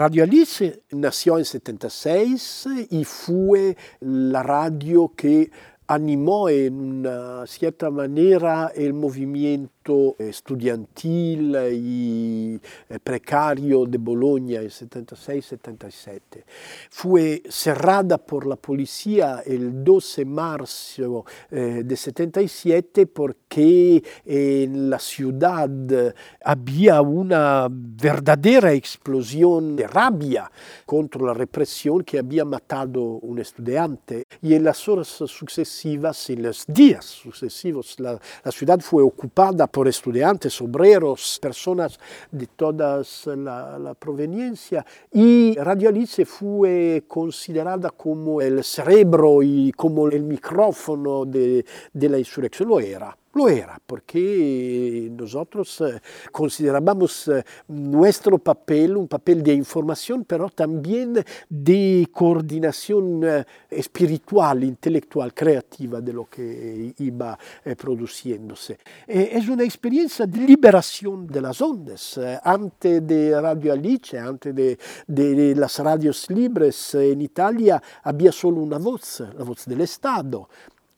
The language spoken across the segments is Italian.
Radio Alice nació en 76 y fue la radio que animó en una cierta manera el movimiento estudiantil y eh, precario de Bologna en 76-77. Fue cerrada por la policía el 12 de marzo eh, de 77 porque en la ciudad había una verdadera explosión de rabia contra la represión que había matado un en las horas sucesivas, en los días sucesivos, la, la ciudad fue ocupada por estudiantes, obreros, personas de toda la, la, proveniencia. Y Radio Alice fue considerada como el cerebro y como el micrófono de, de la insurrección. Lo era. Lo era, porque nosotros eh, considerábamos eh, nuestro papel un papel de información, pero también de coordinación eh, espiritual, intelectual, creativa de lo que iba produciéndose. es una experiencia de liberación de las antes de Radio Alice, antes de, de las radios libres en Italia, había solo una voz, la voz del Estado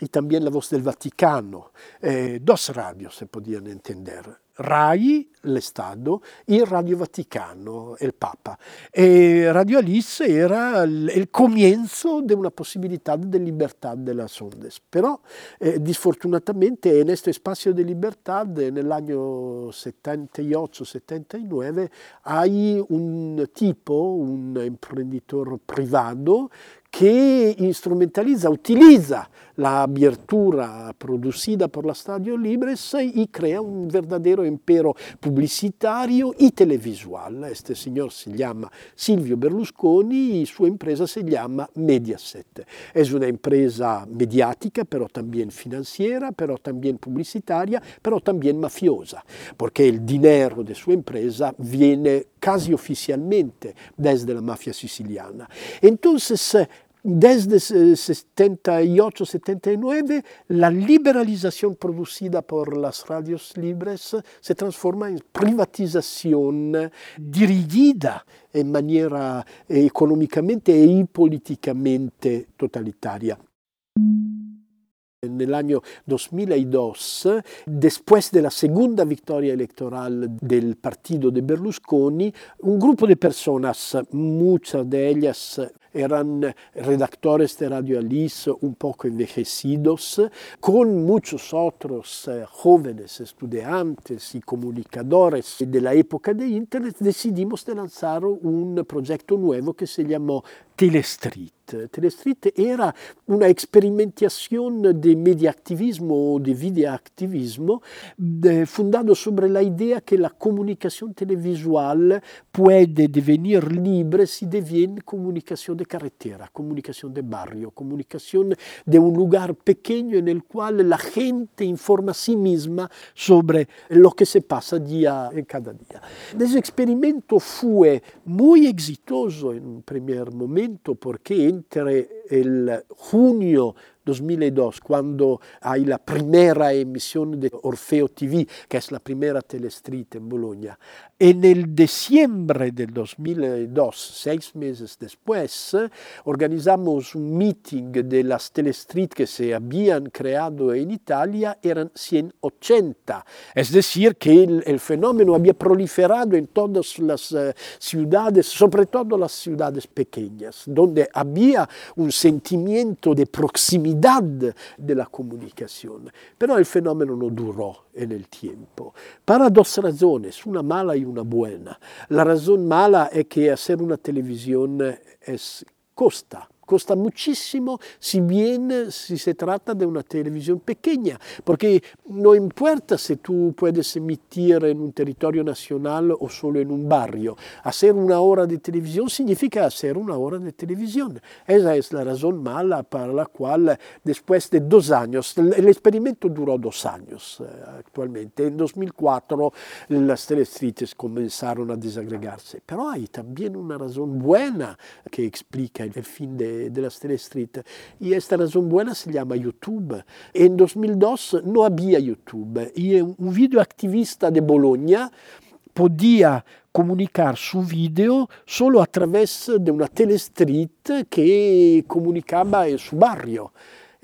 y también la voz del Vaticano. Eh, dos radios se podían entender. RAI, el Estado, y Radio Vaticano, el Papa. E Radio Alice era il comienzo di una possibilità di libertà delle ondas. Però, eh, disfortunatamente, in questo spazio di libertà, nell'anno 78-79, hai un tipo, un imprenditore privato, che instrumentalizza, utilizza la apertura producida por la Stadio Libres y crea un verdadero impero publicitario y televisual. Este señor se llama Silvio Berlusconi y su empresa se llama Mediaset. Es una empresa mediática, pero también financiera, pero también publicitaria, pero también mafiosa, porque el dinero de su empresa viene casi oficialmente desde la mafia siciliana. Entonces, desde 78-79 la liberalización producida por las radios libres se transforma en privatización dirigida en manera económicamente y políticamente totalitaria. En el año 2002, después de la segunda victoria electoral del partido de Berlusconi, un grupo de personas, muchas de ellas eran redactores de Radio Alice un poco envejecidos, con muchos otros eh, jóvenes estudiantes y comunicadores de la época de Internet, decidimos de lanzar un proyecto nuevo que se llamó Telestreet. Telestreet era una experimentación de mediaactivismo o de videoactivismo de, fundado sobre la idea que la comunicación televisual puede devenir libre si deviene comunicación de carretera, comunicación de barrio, comunicación de un lugar pequeño en el cual la gente informa a sí misma sobre lo que se pasa día en cada día. Ese experimento fue muy exitoso en un primer momento porque entre el junio 2002, cuando hay la primera emisión de Orfeo TV, que es la primera telestreet en Bologna. En el diciembre del 2002, seis meses después, organizamos un meeting de las telestreet que se habían creado en Italia, eran 180. Es decir, que el, el fenómeno había proliferado en todas las uh, ciudades, sobre todo las ciudades pequeñas, donde había un sentimiento de proximidad de la comunicación. Pero el fenómeno no duró en el tiempo. Para dos razones, una mala y una buena. La razón mala es que hacer una televisión es costa costa muchísimo si bien si se trata de una televisión pequeña, porque no importa si tú puedes emitir en un territorio nacional o solo en un barrio. Hacer una hora de televisión significa hacer una hora de televisión. Esa es la razón mala para la cual después de dos años, el experimento duró dos años eh, actualmente. En 2004 las telestreets comenzaron a desagregarse, pero hay también una razón buena que explica el fin de de, las Street. Y esta razón buena se llama YouTube. En 2002 no había YouTube y un videoactivista de Bologna podía comunicar su video solo attraverso una telestreet che comunicava su barrio.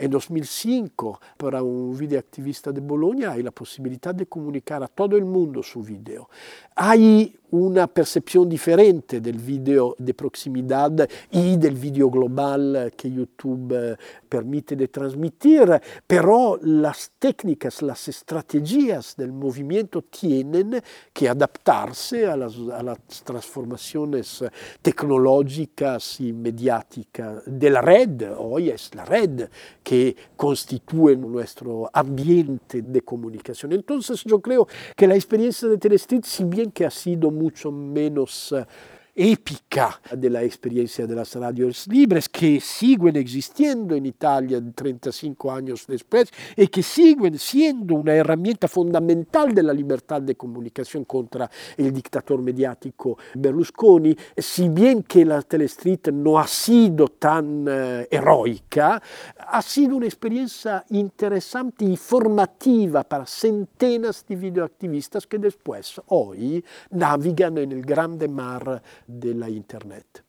En 2005, para un videoactivista de Bologna, hai la possibilità di comunicare a tutto il mondo su video. Hai una percepción diferente del video de proximidad y del video global que YouTube eh, permite de transmitir, pero las técnicas, las estrategias del movimiento tienen que adaptarse a las, a las transformaciones tecnológicas y mediáticas de la red. Hoy es la red que constituye nuestro ambiente de comunicación. Entonces yo creo que la experiencia de Telestreet, si bien que ha sido mucho menos eh, épica de la experiencia de radios libres que siguen existiendo en Italia 35 años después y que siguen siendo una herramienta fundamental de la libertad de comunicación contra el dictador mediático Berlusconi, si bien que la Telestreet no ha sido tan uh, heroica, ha sido una experiencia interesante y formativa para centenas de videoactivistas que después hoy navegan en grande mar della internet.